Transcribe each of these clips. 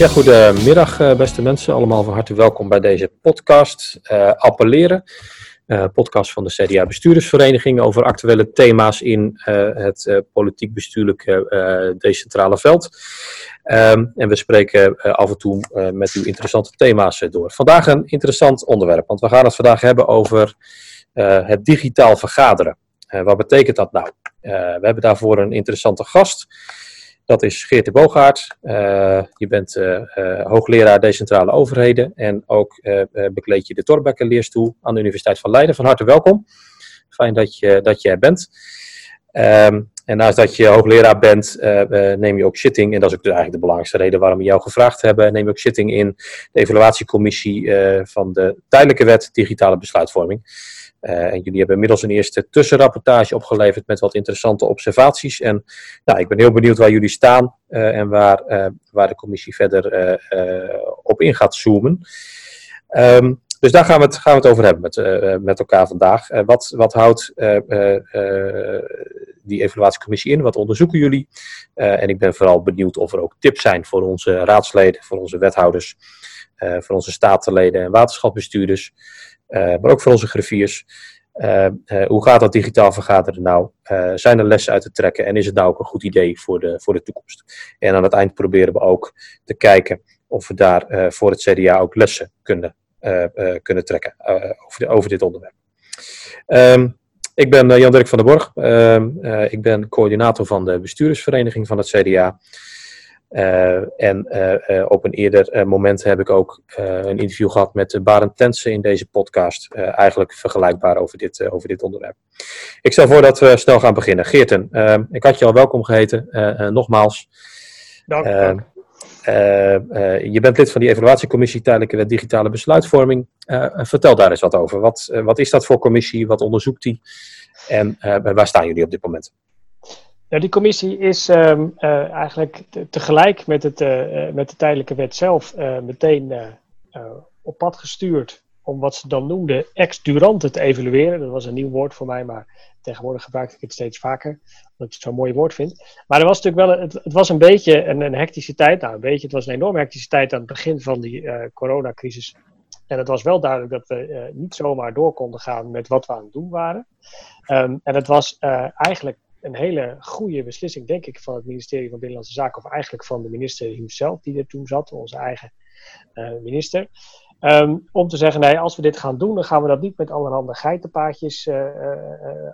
Ja, goedemiddag uh, beste mensen. Allemaal van harte welkom bij deze podcast uh, Appelleren. Uh, podcast van de CDA Bestuurdersvereniging over actuele thema's in het politiek-bestuurlijke decentrale veld. Um, en we spreken af en toe met u interessante thema's door. Vandaag een interessant onderwerp, want we gaan het vandaag hebben over het digitaal vergaderen. wat betekent dat nou? we hebben daarvoor een interessante gast. Dat is Geert de Boogaard. Uh, je bent uh, hoogleraar decentrale overheden en ook bekleed je de Torbekke leerstoel aan de Universiteit van Leiden. Van harte welkom. Fijn dat je, dat je er bent. Um, en naast dat je hoogleraar bent, neem je ook zitting, en dat is ook eigenlijk de belangrijkste reden waarom we jou gevraagd hebben, neem je ook zitting in de evaluatiecommissie van de tijdelijke wet digitale besluitvorming. Uh, en jullie hebben inmiddels een eerste tussenrapportage opgeleverd met wat interessante observaties. En nou, ik ben heel benieuwd waar jullie staan uh, en waar, uh, waar de commissie verder op in gaat zoomen. Um, dus daar gaan we het, gaan we het over hebben met, met elkaar vandaag. wat, wat houdt die evaluatiecommissie in? Wat onderzoeken jullie? en ik ben vooral benieuwd of er ook tips zijn voor onze raadsleden, voor onze wethouders, voor onze statenleden en waterschapbestuurders. Eh, maar ook voor onze griffiers. Eh, eh, hoe gaat dat digitaal vergaderen nou? zijn er lessen uit te trekken en is het nou ook een goed idee voor de, voor de toekomst? En aan het eind proberen we ook te kijken of we daar voor het CDA ook lessen kunnen, kunnen trekken over, over dit onderwerp. Um, ik ben Jan-Dirk van der Borg. Uh, ik ben coördinator van de bestuurdersvereniging van het CDA. Uh, en uh, op een eerder moment heb ik ook een interview gehad met Barend Tense in deze podcast. eigenlijk vergelijkbaar over dit, over dit onderwerp. Ik stel voor dat we snel gaan beginnen. Geerten, ik had je al welkom geheten, nogmaals. Dank je bent lid van die evaluatiecommissie Tijdelijke Wet Digitale Besluitvorming. vertel daar eens wat over. Wat, wat is dat voor commissie? Wat onderzoekt die? En waar staan jullie op dit moment? Die commissie is um, uh, eigenlijk tegelijk met, het, uh, met de tijdelijke wet zelf meteen op pad gestuurd om wat ze dan noemden ex-durante te evalueren. Dat was een nieuw woord voor mij, maar tegenwoordig gebruik ik het steeds vaker, omdat ik het zo'n mooi woord vind. Maar er was natuurlijk wel, het, het was een beetje een, een, hectische tijd, nou een beetje, het was een enorme hectische tijd aan het begin van die coronacrisis. En het was wel duidelijk dat we niet zomaar door konden gaan met wat we aan het doen waren. Um, en het was eigenlijk een hele goede beslissing, denk ik, van het ministerie van Binnenlandse Zaken, of eigenlijk van de minister zelf die er toen zat, onze eigen uh, minister. Um, om te zeggen, nee, als we dit gaan doen, dan gaan we dat niet met allerhande geitenpaadjes uh, uh,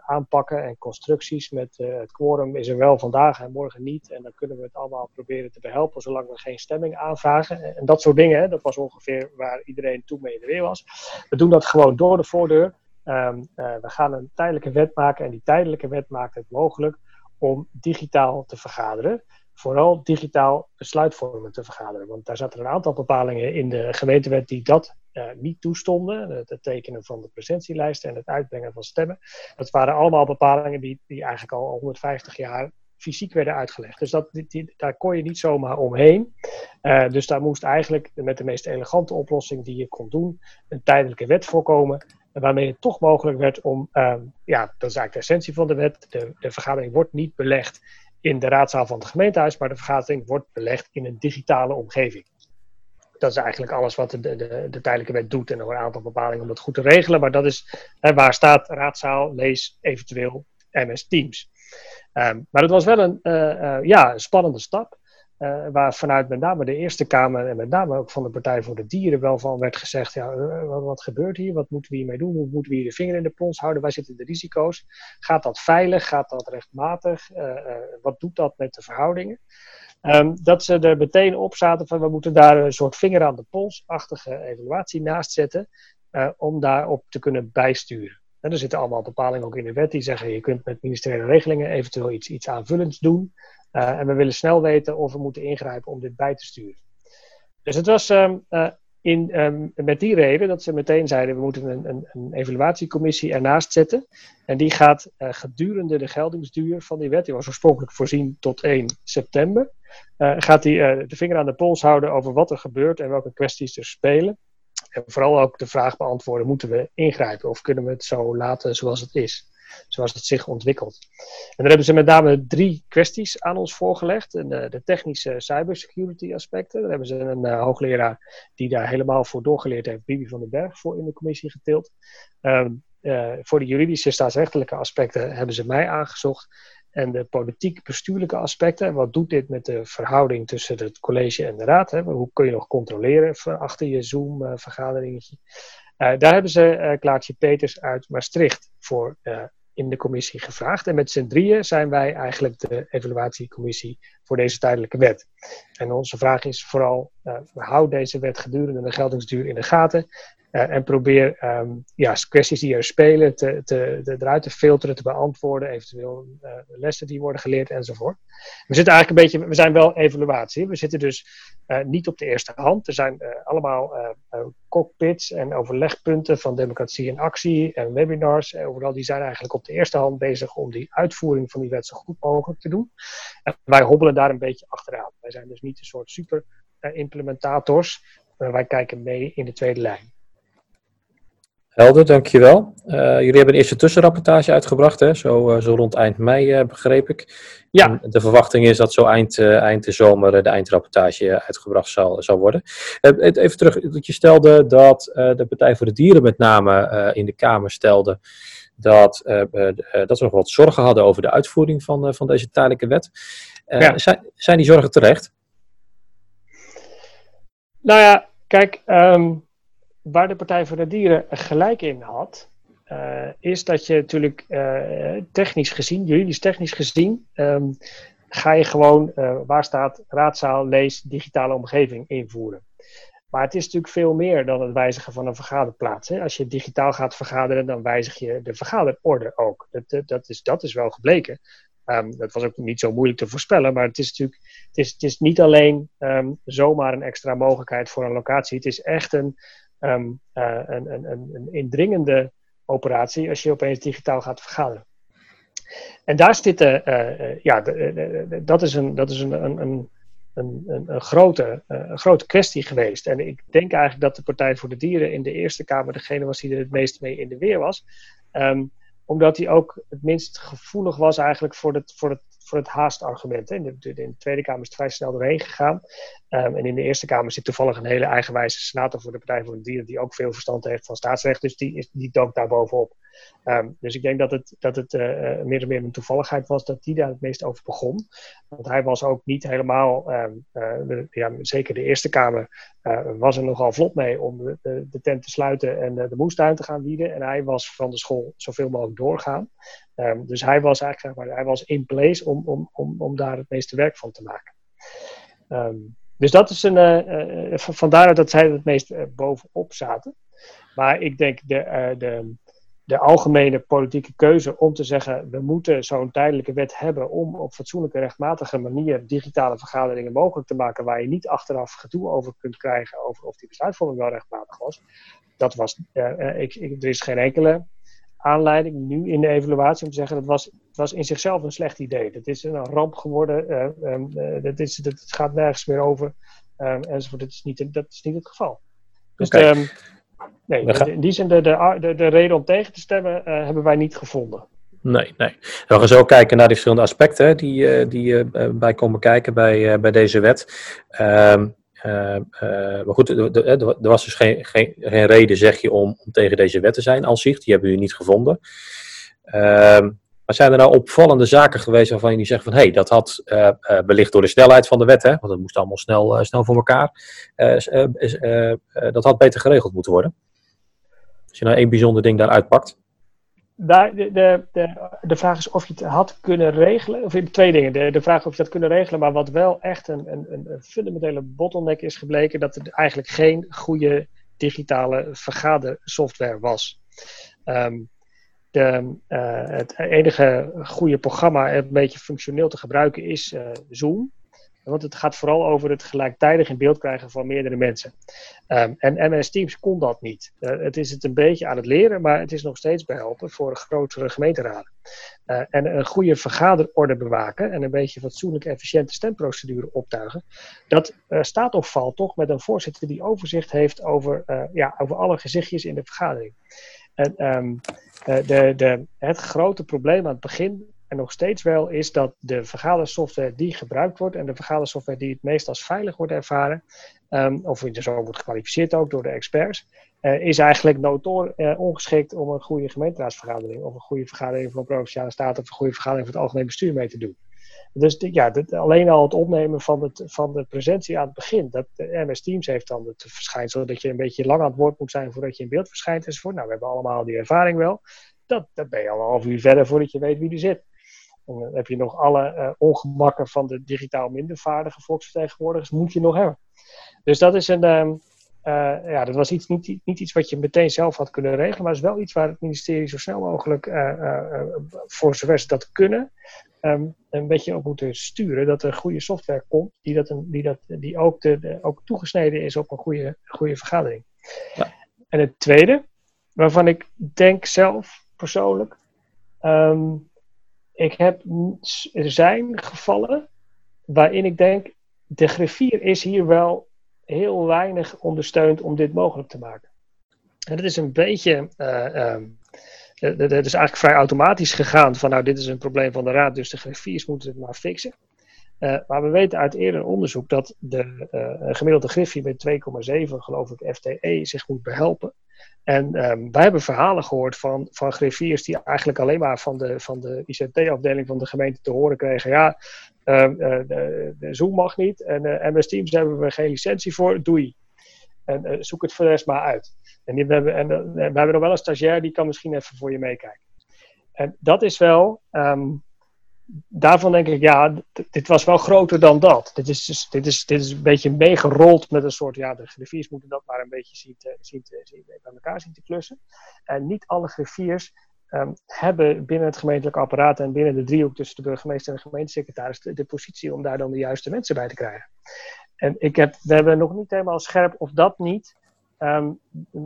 aanpakken en constructies. Met het quorum is er wel vandaag en morgen niet. En dan kunnen we het allemaal proberen te behelpen, zolang we geen stemming aanvragen. En dat soort dingen, hè, dat was ongeveer waar iedereen toen mee in de weer was. We doen dat gewoon door de voordeur. Um, uh, we gaan een tijdelijke wet maken en die tijdelijke wet maakt het mogelijk om digitaal te vergaderen. Vooral digitaal besluitvormen te vergaderen. Want daar zaten een aantal bepalingen in de gemeentewet die dat uh, niet toestonden. Het, het, tekenen van de presentielijsten en het uitbrengen van stemmen. Dat waren allemaal bepalingen die, die eigenlijk al 150 jaar fysiek werden uitgelegd. Dus dat, die, daar kon je niet zomaar omheen. Uh, dus daar moest eigenlijk met de meest elegante oplossing die je kon doen, een tijdelijke wet voorkomen waarmee het toch mogelijk werd om, um, ja, dat is eigenlijk de essentie van de wet, de, de vergadering wordt niet belegd in de raadzaal van het gemeentehuis, maar de vergadering wordt belegd in een digitale omgeving. Dat is eigenlijk alles wat de, de, de tijdelijke wet doet en nog een aantal bepalingen om dat goed te regelen, maar dat is hè, waar staat raadzaal, lees eventueel MS Teams. Um, maar het was wel een, uh, uh, ja, spannende stap. Uh, waar vanuit met name de Eerste Kamer en met name ook van de Partij voor de Dieren wel van werd gezegd: ja, wat, gebeurt hier? Wat moeten we hiermee doen? Hoe moeten we hier de vinger in de pols houden? Waar zitten de risico's? Gaat dat veilig? Gaat dat rechtmatig? Wat doet dat met de verhoudingen? Um, dat ze er meteen op zaten van we moeten daar een soort vinger aan de polsachtige evaluatie naast zetten om daarop te kunnen bijsturen. Er zitten allemaal bepalingen ook in de wet die zeggen je kunt met ministeriële regelingen eventueel iets, iets aanvullends doen. Uh, en we willen snel weten of we moeten ingrijpen om dit bij te sturen. Dus het was um, uh, in, um, met die reden dat ze meteen zeiden: we moeten een, een, een evaluatiecommissie ernaast zetten. En die gaat uh, gedurende de geldingsduur van die wet, die was oorspronkelijk voorzien tot 1 september, gaat die de vinger aan de pols houden over wat er gebeurt en welke kwesties er spelen. En vooral ook de vraag beantwoorden: moeten we ingrijpen of kunnen we het zo laten zoals het is? zoals het zich ontwikkelt. En daar hebben ze met name drie kwesties aan ons voorgelegd. En, de technische cybersecurity aspecten. Daar hebben ze een hoogleraar die daar helemaal voor doorgeleerd heeft, Bibi van den Berg, voor in de commissie getild. Ehm, voor de juridische staatsrechtelijke aspecten hebben ze mij aangezocht. En de politiek-bestuurlijke aspecten. Wat doet dit met de verhouding tussen het college en de raad? Hè? Hoe kun je nog controleren achter je Zoom-vergaderingetje? Uh, daar hebben ze uh, Klaartje Peters uit Maastricht voor in de commissie gevraagd. En met z'n drieën zijn wij eigenlijk de evaluatiecommissie voor deze tijdelijke wet. En onze vraag is vooral, houd deze wet gedurende de geldingsduur in de gaten. Uh, en probeer um, ja, kwesties die er spelen te, te, eruit te filteren, te beantwoorden, eventueel uh, lessen die worden geleerd enzovoort. We zitten eigenlijk een beetje, we zijn wel evaluatie. We zitten dus uh, niet op de eerste hand. Er zijn allemaal cockpits en overlegpunten van democratie in actie en webinars. overal die zijn eigenlijk op de eerste hand bezig om die uitvoering van die wet zo goed mogelijk te doen. En wij hobbelen daar een beetje achteraan. Wij zijn dus niet een soort super implementators. wij kijken mee in de tweede lijn. Helder, dankjewel. Uh, jullie hebben een eerste tussenrapportage uitgebracht, hè? Zo, uh, zo rond eind mei uh, begreep ik. Ja. En de verwachting is dat zo eind, eind de zomer de eindrapportage uitgebracht zal, zal worden. even terug, dat je stelde dat de Partij voor de Dieren met name in de Kamer stelde dat, dat ze nog wat zorgen hadden over de uitvoering van, van deze tijdelijke wet. Ja. zijn, zijn die zorgen terecht? Nou ja, kijk... Um waar de Partij voor de Dieren gelijk in had, uh, is dat je natuurlijk uh, technisch gezien, juridisch technisch gezien, um, ga je gewoon, uh, waar staat raadzaal, lees, digitale omgeving invoeren. Maar het is natuurlijk veel meer dan het wijzigen van een vergaderplaats. Hè. Als je digitaal gaat vergaderen, dan wijzig je de vergaderorde ook. Dat, dat, is, dat is wel gebleken. Um, dat was ook niet zo moeilijk te voorspellen, maar het is natuurlijk het is, het is niet alleen um, zomaar een extra mogelijkheid voor een locatie. Het is echt een, um, uh, een, een, indringende operatie als je opeens digitaal gaat vergaderen. En daar zit, uh, uh, ja, dat is een, dat is een, een, een, een, een, grote, grote kwestie geweest. En ik denk eigenlijk dat de Partij voor de Dieren in de Eerste Kamer degene was die er het meest mee in de weer was. Um, omdat hij ook het minst gevoelig was eigenlijk voor het, voor het voor het haastargument. In de, in de Tweede Kamer is het vrij snel doorheen gegaan. Um, en in de Eerste Kamer zit toevallig een hele eigenwijze senator voor de Partij voor de Dieren, die ook veel verstand heeft van staatsrecht. Dus die, is, die dook daar bovenop. Um, dus ik denk dat het, dat het uh, meer en meer een toevalligheid was dat die daar het meest over begon. Want hij was ook niet helemaal, um, uh, ja, zeker de Eerste Kamer, was er nogal vlot mee om de, de, de tent te sluiten en de moestuin te gaan bieden. En hij was van de school zoveel mogelijk doorgaan. Um, dus hij was eigenlijk, zeg maar, hij was in place om, om, om, om daar het meeste werk van te maken. Um, dus dat is een, uh, uh, vandaar dat zij het meest bovenop zaten. Maar ik denk de, de, de algemene politieke keuze om te zeggen: we moeten zo'n tijdelijke wet hebben om op fatsoenlijke, rechtmatige manier digitale vergaderingen mogelijk te maken, waar je niet achteraf gedoe over kunt krijgen over of die besluitvorming wel rechtmatig was. Dat was, ik, ik, er is geen enkele aanleiding nu in de evaluatie om te zeggen dat was, het was in zichzelf een slecht idee. Dat is een ramp geworden, uh, um, uh, dat, is, dat gaat nergens meer over um, enzovoort. Dat is, niet, dat is niet het geval. Dus okay. de, nee, in die zin de, de, de, de reden om tegen te stemmen uh, hebben wij niet gevonden. Nee, nee. We gaan zo kijken naar die verschillende aspecten die, die bij komen kijken bij, bij deze wet. Um, uh, maar goed, er was dus geen, geen, reden, zeg je, om, om, tegen deze wet te zijn als zich. Die hebben jullie niet gevonden. Uh, maar zijn er nou opvallende zaken geweest waarvan je niet zegt van hé, hey, dat had uh, wellicht door de snelheid van de wet, hè, want het moest allemaal snel, snel voor elkaar, dat had beter geregeld moeten worden? Als je nou één bijzonder ding daaruit pakt daar, de, de, de, de vraag is of je het had kunnen regelen. Of twee dingen. De, de vraag of je dat kunnen regelen, maar wat wel echt een, een, een fundamentele bottleneck is gebleken, dat er eigenlijk geen goede digitale vergadersoftware was. Um, de, uh, het enige goede programma een beetje functioneel te gebruiken is uh, Zoom. Want het gaat vooral over het gelijktijdig in beeld krijgen van meerdere mensen. Um, en MS Teams kon dat niet. Uh, het is het een beetje aan het leren, maar het is nog steeds behelpen voor grotere gemeenteraden. Uh, en een goede vergaderorde bewaken en een beetje fatsoenlijke, efficiënte stemprocedure optuigen. Dat uh, staat of valt toch met een voorzitter die overzicht heeft over, ja, over alle gezichtjes in de vergadering. En um, de, de, het grote probleem aan het begin en nog steeds wel is dat de vergadersoftware die gebruikt wordt en de vergadersoftware die het meest als veilig wordt ervaren, um, of zo wordt gekwalificeerd ook door de experts, uh, is eigenlijk notoor uh, ongeschikt om een goede gemeenteraadsvergadering of een goede vergadering van de Provinciale Staten of een goede vergadering van het algemeen bestuur mee te doen. Dus ja, alleen al het opnemen van, het, van de presentie aan het begin. Dat, MS Teams heeft dan het verschijnsel dat je een beetje lang aan het woord moet zijn voordat je in beeld verschijnt enzovoort. Nou, we hebben allemaal die ervaring wel. Dat, dat ben je al een half uur verder voordat je weet wie er zit. En dan heb je nog alle uh, ongemakken van de digitaal minder vaardige volksvertegenwoordigers, moet je nog hebben. Dus dat is een, uh, ja, dat was iets, niet, niet iets wat je meteen zelf had kunnen regelen, maar het is wel iets waar het ministerie zo snel mogelijk, uh, voor zover ze dat kunnen, um, een beetje op moeten sturen. Dat er goede software komt die, dat een, die, dat, die ook, de, de, ook toegesneden is op een goede, goede vergadering. Ja. En het tweede, waarvan ik denk zelf persoonlijk. Um, ik heb, er zijn gevallen waarin ik denk, de griffier is hier wel heel weinig ondersteund om dit mogelijk te maken. En dat is een beetje, uh, um, dat is eigenlijk vrij automatisch gegaan van nou dit is een probleem van de raad, dus de griffiers moeten het maar fixen. Uh, maar we weten uit eerder onderzoek dat de uh, gemiddelde griffie met 2,7 geloof ik FTE zich moet behelpen. En um, wij hebben verhalen gehoord van, van griffiers die eigenlijk alleen maar van de, van de ICT-afdeling van de gemeente te horen kregen. Ja, uh, de, de, Zoom mag niet en uh, MS Teams hebben we geen licentie voor, doei. En uh, zoek het voor de rest maar uit. En, die, we, hebben, en we hebben nog wel een stagiair die kan misschien even voor je meekijken. En dat is wel, um, daarvan denk ik, ja, dit was wel groter dan dat. Dit is, dus, dit is, dit is een beetje meegerold met een soort, ja, de griffiers moeten dat maar een beetje zien te, zien zien, bij elkaar zien te klussen. En niet alle griffiers um, hebben binnen het gemeentelijk apparaat en binnen de driehoek tussen de burgemeester en de gemeentesecretaris de, de, positie om daar dan de juiste mensen bij te krijgen. En ik heb, we hebben nog niet helemaal scherp of dat niet um,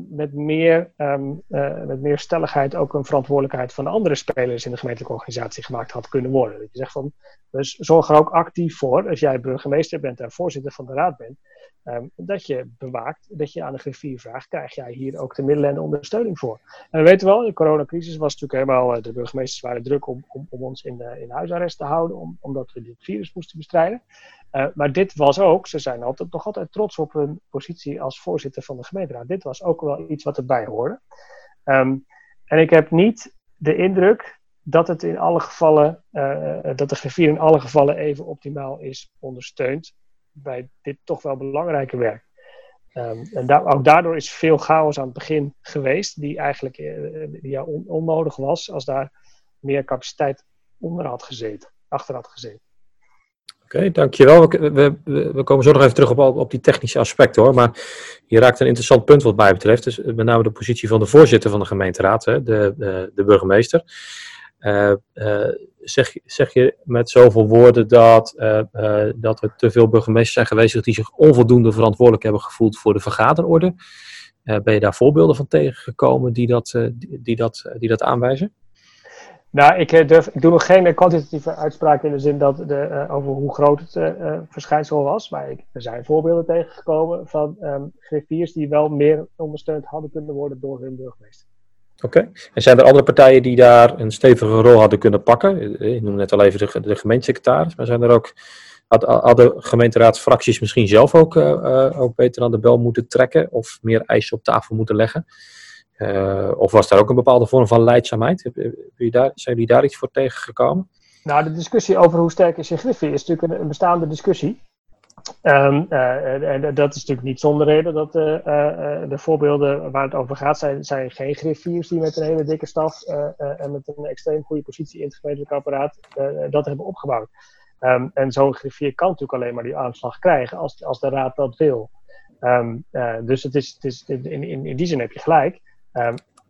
met, meer, um, met meer stelligheid ook een verantwoordelijkheid van de andere spelers in de gemeentelijke organisatie gemaakt had kunnen worden. Dat je zegt van, dus zorg er ook actief voor, als jij burgemeester bent en voorzitter van de raad bent, um, dat je bewaakt dat je aan de griffier vraagt, krijg jij hier ook de middelen en de ondersteuning voor. En we weten wel, de coronacrisis was natuurlijk helemaal, uh, de burgemeesters waren druk om, om, om ons in, uh, in huisarrest te houden, om, omdat we dit virus moesten bestrijden. Uh, maar dit was ook, ze zijn altijd, nog altijd trots op hun positie als voorzitter van de gemeenteraad. Dit was ook wel iets wat erbij hoorde. Um, en ik heb niet de indruk dat het in alle gevallen, uh, dat de griffier in alle gevallen even optimaal is ondersteund bij dit toch wel belangrijke werk. Um, en ook daardoor is veel chaos aan het begin geweest, die eigenlijk uh, die ja, on onnodig was als daar meer capaciteit onder had gezeten, achter had gezeten. Oké, dankjewel. We, we, we, komen zo nog even terug op, op die technische aspecten hoor. Maar je raakt een interessant punt wat mij betreft. Dus met name de positie van de voorzitter van de gemeenteraad, hè, de, de burgemeester. Uh, uh, zeg, zeg je met zoveel woorden dat, uh, dat er te veel burgemeesters zijn geweest die zich onvoldoende verantwoordelijk hebben gevoeld voor de vergaderorde? ben je daar voorbeelden van tegengekomen die dat, die, die, dat, die dat aanwijzen? Nou, ik, eh, durf, ik doe nog geen kwantitatieve uitspraak in de zin dat de, over hoe groot het verschijnsel was. Maar ik, er zijn voorbeelden tegengekomen van um, griffiers die wel meer ondersteund hadden kunnen worden door hun burgemeester. Oké. En zijn er andere partijen die daar een stevige rol hadden kunnen pakken? Ik noem net al even de, gemeentesecretaris, maar zijn er ook. Hadden gemeenteraadsfracties misschien zelf ook, ook beter aan de bel moeten trekken of meer eisen op tafel moeten leggen? Of was daar ook een bepaalde vorm van leidzaamheid? Zijn jullie daar iets voor tegengekomen? Nou, de discussie over hoe sterk is je griffie is natuurlijk een bestaande discussie. Um, uh, en dat is natuurlijk niet zonder reden dat uh, de voorbeelden waar het over gaat zijn, zijn geen griffiers die met een hele dikke staf en met een extreem goede positie in het gemeentelijk apparaat dat hebben opgebouwd. Um, en zo'n griffier kan natuurlijk alleen maar die aanslag krijgen als, als de raad dat wil. Um, dus het is, het is, in, in, in die zin heb je gelijk.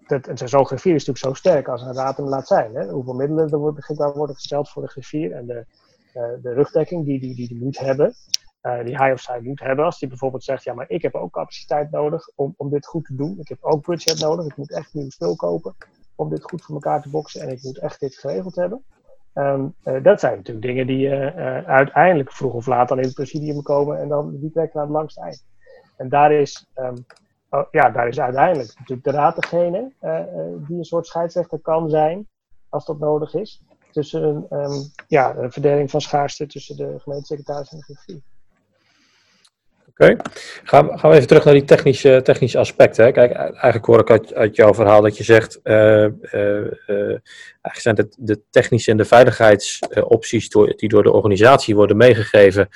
Dat, zo'n griffier is natuurlijk zo sterk als een raad hem laat zijn. Hè? Hoeveel middelen er beschikbaar worden gesteld voor de griffier en de, de rugdekking die die, die, die moet hebben. Uh, die hij of zij moet hebben. Als die bijvoorbeeld zegt, ja, maar ik heb ook capaciteit nodig om, om dit goed te doen. Ik heb ook budget nodig. Ik moet echt nieuw spul kopen om dit goed voor elkaar te boksen. En ik moet echt dit geregeld hebben. Um, uh, dat zijn natuurlijk dingen die uiteindelijk vroeg of laat dan in het presidium komen en dan die trekken naar het langste eind. En daar is um, oh, ja, daar is uiteindelijk natuurlijk de raad degene die een soort scheidsrechter kan zijn, als dat nodig is. Tussen een, um, ja, een verdeling van schaarste tussen de gemeentesecretaris en de griffier. Oké, gaan, gaan we even terug naar die technische, technische aspecten. Kijk, eigenlijk hoor ik uit, uit jouw verhaal dat je zegt, uh, uh, eigenlijk zijn het de technische en de veiligheidsopties door, die door de organisatie worden meegegeven,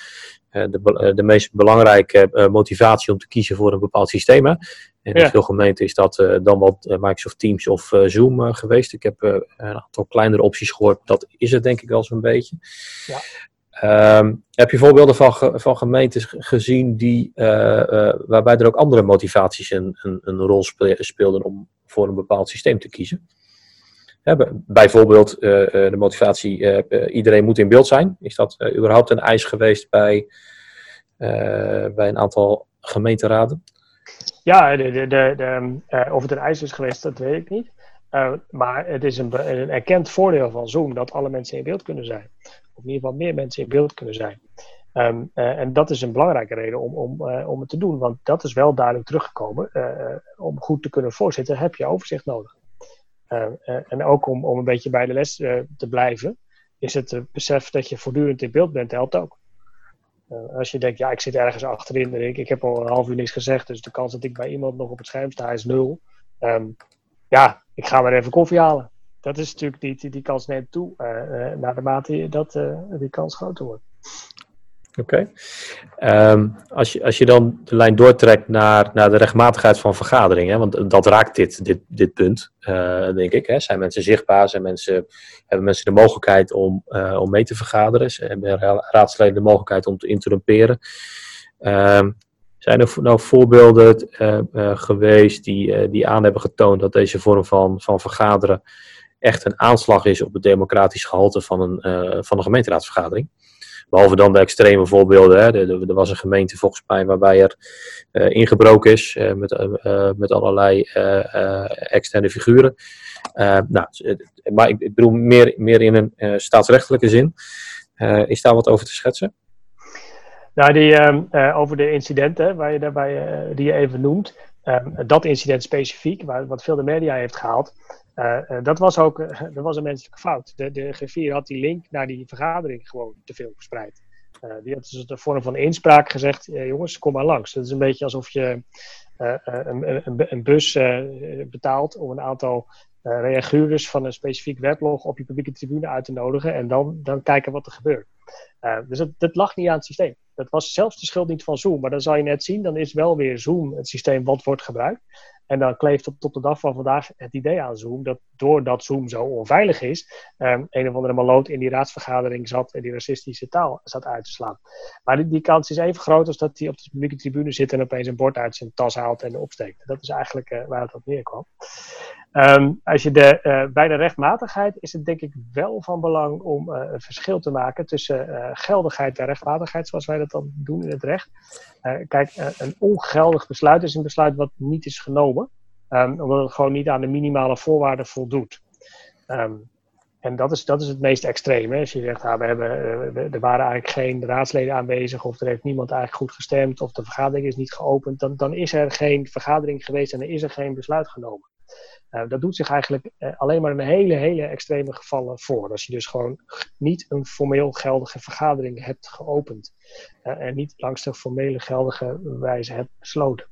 de, de meest belangrijke motivatie om te kiezen voor een bepaald systeem. En in veel gemeenten is dat dan wel Microsoft Teams of Zoom geweest. Ik heb een aantal kleinere opties gehoord, dat is het denk ik wel zo'n beetje. Ja. Um, heb je voorbeelden van, van gemeentes gezien die, uh, uh, waarbij er ook andere motivaties een, een, een rol speelden om voor een bepaald systeem te kiezen? bijvoorbeeld uh, de motivatie, iedereen moet in beeld zijn. Is dat überhaupt een eis geweest bij, bij een aantal gemeenteraden? Ja, de, de, de, of het een eis is geweest, dat weet ik niet. maar het is een, een erkend voordeel van Zoom dat alle mensen in beeld kunnen zijn in ieder geval meer mensen in beeld kunnen zijn. Um, uh, en dat is een belangrijke reden om, om, uh, om het te doen, want dat is wel duidelijk teruggekomen. Uh, om goed te kunnen voorzitten heb je overzicht nodig. Ehm, en ook om, om een beetje bij de les te blijven, is het besef dat je voortdurend in beeld bent, helpt ook. als je denkt, ja, ik zit ergens achterin en ik, ik heb al een half uur niks gezegd, dus de kans dat ik bij iemand nog op het scherm sta is nul. Um, ja, ik ga maar even koffie halen dat is natuurlijk niet, die, kans neemt toe uh, naar de mate dat uh, die kans groter wordt. Oké. Um, als, je, als je dan de lijn doortrekt naar, naar de rechtmatigheid van vergaderingen, want dat raakt dit, dit, dit punt, denk ik. Hè? Zijn mensen zichtbaar? Zijn mensen, hebben mensen de mogelijkheid om, om mee te vergaderen? Hebben raadsleden de mogelijkheid om te interrumperen? Um, zijn er nou voorbeelden geweest die, die aan hebben getoond dat deze vorm van, van vergaderen echt een aanslag is op het democratisch gehalte van een, uh, van een gemeenteraadsvergadering. Behalve dan de extreme voorbeelden. Hè. Er, er was een gemeente volgens mij waarbij er uh, ingebroken is uh, met, met allerlei externe figuren. nou, maar ik, ik bedoel meer, meer in een staatsrechtelijke zin. is daar wat over te schetsen? Nou, die, ehm, over de incidenten waar je daarbij, die je even noemt. Ehm, dat incident specifiek, waar, wat veel de media heeft gehaald, uh, uh, dat was ook uh, dat was een menselijke fout. De, de griffier had die link naar die vergadering gewoon te veel verspreid. die had dus de vorm van inspraak gezegd: jongens, kom maar langs. Dat is een beetje alsof je een, een, een, bus betaalt om een aantal reaguurders van een specifiek weblog op je publieke tribune uit te nodigen en dan, dan kijken wat er gebeurt. dus dat lag niet aan het systeem. Dat was zelfs de schuld niet van Zoom, maar dan zal je net zien, dan is wel weer Zoom het systeem wat wordt gebruikt. En dan kleeft tot, de dag van vandaag het idee aan Zoom dat doordat Zoom zo onveilig is, um, een of andere maloot in die raadsvergadering zat en die racistische taal zat uit te slaan. Maar die, kans is even groot als dat hij op de publieke tribune zit en opeens een bord uit zijn tas haalt en opsteekt. Dat is eigenlijk uh, waar het op neerkwam. Um, als je de, uh, bij de rechtmatigheid is het denk ik wel van belang om uh, een verschil te maken tussen geldigheid en rechtmatigheid, zoals wij dat dan doen in het recht. kijk, een ongeldig besluit is een besluit wat niet is genomen, um, omdat het gewoon niet aan de minimale voorwaarden voldoet. Um, en dat is, dat is het meest extreme. Als je zegt, ah, we hebben, er waren eigenlijk geen raadsleden aanwezig, of er heeft niemand eigenlijk goed gestemd, of de vergadering is niet geopend, dan, dan is er geen vergadering geweest en er is er geen besluit genomen. Uh, dat doet zich eigenlijk uh, alleen maar in hele, hele extreme gevallen voor. Als je dus gewoon niet een formeel geldige vergadering hebt geopend uh, en niet langs de formele geldige wijze hebt besloten.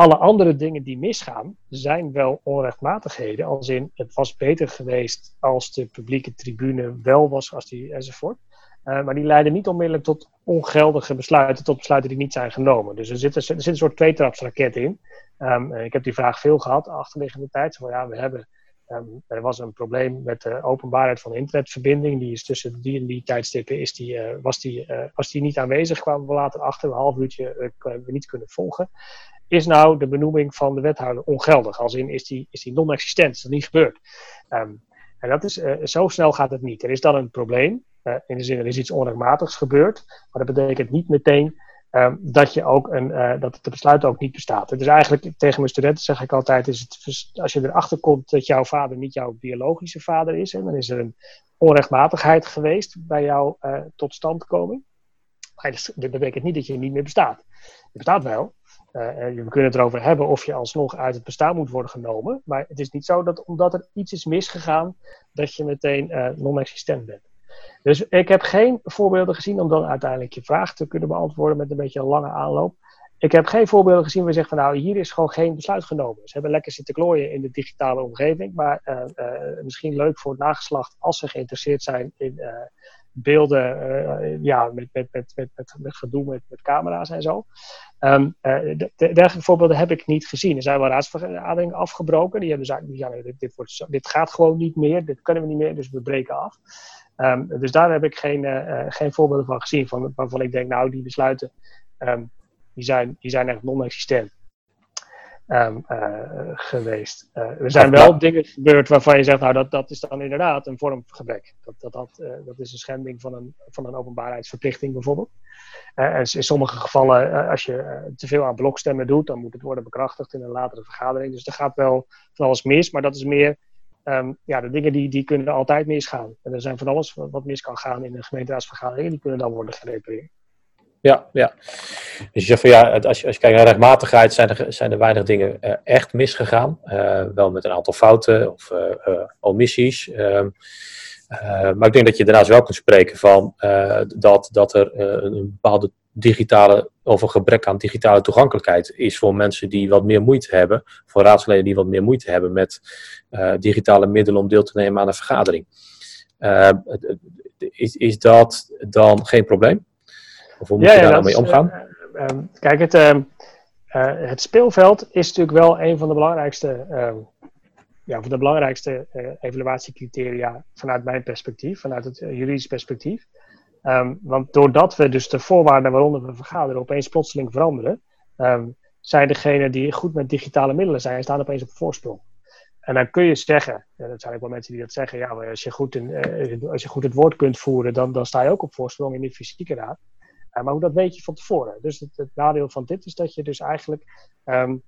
Alle andere dingen die misgaan, zijn wel onrechtmatigheden. Als in, het was beter geweest als de publieke tribune wel was als die enzovoort. maar die leiden niet onmiddellijk tot ongeldige besluiten, tot besluiten die niet zijn genomen. Dus er zit, er zit een soort tweetrapsraket in. Um, ik heb die vraag veel gehad de achterliggende tijd. Van, ja, we hebben, um, er was een probleem met de openbaarheid van de internetverbinding. Die is tussen die en die tijdstippen is die, uh, was, die, uh, was die niet aanwezig. Kwamen we later achter, een half uurtje uh, we niet kunnen volgen. Is nou de benoeming van de wethouder ongeldig? Als in, is die, is die non-existent? Is dat niet gebeurd? Um, en dat is, zo snel gaat het niet. Er is dan een probleem. in de zin, er is iets onrechtmatigs gebeurd. Maar dat betekent niet meteen Um, dat, je ook een, uh, dat het besluit ook niet bestaat. Dus eigenlijk tegen mijn studenten zeg ik altijd: is het, als je erachter komt dat jouw vader niet jouw biologische vader is, hè, dan is er een onrechtmatigheid geweest bij jouw uh, totstandkoming. Maar dat betekent niet dat je niet meer bestaat. Je bestaat wel, we kunnen het erover hebben of je alsnog uit het bestaan moet worden genomen. Maar het is niet zo dat omdat er iets is misgegaan, dat je meteen non-existent bent. Dus ik heb geen voorbeelden gezien om dan uiteindelijk je vraag te kunnen beantwoorden met een beetje een lange aanloop. Ik heb geen voorbeelden gezien waar je zegt van nou, hier is gewoon geen besluit genomen. Ze hebben lekker zitten klooien in de digitale omgeving, maar uh, uh, misschien leuk voor het nageslacht als ze geïnteresseerd zijn in uh, beelden, ja, met, met, met, met, met, met gedoe met, met camera's en zo. Um, de, dergelijke voorbeelden heb ik niet gezien. Er zijn wel raadsvergaderingen afgebroken. Die hebben gezegd, ja, dit, dit, dit gaat gewoon niet meer, dit kunnen we niet meer, dus we breken af. Um, dus daar heb ik geen, geen voorbeelden van gezien, van, waarvan ik denk, nou, die besluiten. Um, die zijn, die zijn echt non-existent um, uh, geweest. Uh, er zijn wel dingen gebeurd waarvan je zegt, nou dat, dat is dan inderdaad een vormgebrek. Dat, dat, dat, dat is een schending van een, van een openbaarheidsverplichting bijvoorbeeld. en in sommige gevallen, als je te veel aan blokstemmen doet, dan moet het worden bekrachtigd in een latere vergadering. Dus er gaat wel van alles mis, maar dat is meer Um, ja, de dingen die, die kunnen altijd misgaan. En er zijn van alles wat mis kan gaan in een gemeenteraadsvergadering, die kunnen dan worden gerepareerd. Ja, ja. Dus je zegt van ja, als je, als je kijkt naar rechtmatigheid, zijn er, zijn er weinig dingen uh, echt misgegaan. Uh, wel met een aantal fouten of uh, omissies. Ehm, maar ik denk dat je daarnaast wel kunt spreken van dat, dat er een bepaalde digitale, of een gebrek aan digitale toegankelijkheid is voor mensen die wat meer moeite hebben, voor raadsleden die wat meer moeite hebben met digitale middelen om deel te nemen aan een vergadering. is, is dat dan geen probleem? Of hoe moet ja, je daar nou mee omgaan? Uh, uh, kijk, het, ehm, eh, het speelveld is natuurlijk wel een van de belangrijkste, ehm, ja, van de belangrijkste evaluatiecriteria vanuit mijn perspectief, vanuit het juridisch perspectief. Um, want doordat we dus de voorwaarden waaronder we vergaderen opeens plotseling veranderen, zijn degenen die goed met digitale middelen zijn, staan opeens op voorsprong. En dan kun je zeggen, en dat zijn ook wel mensen die dat zeggen, ja, als je goed, in, als je goed het woord kunt voeren, dan, dan sta je ook op voorsprong in de fysieke raad. Uh, maar hoe dat weet je van tevoren. Dus het, nadeel van dit is dat je dus eigenlijk um,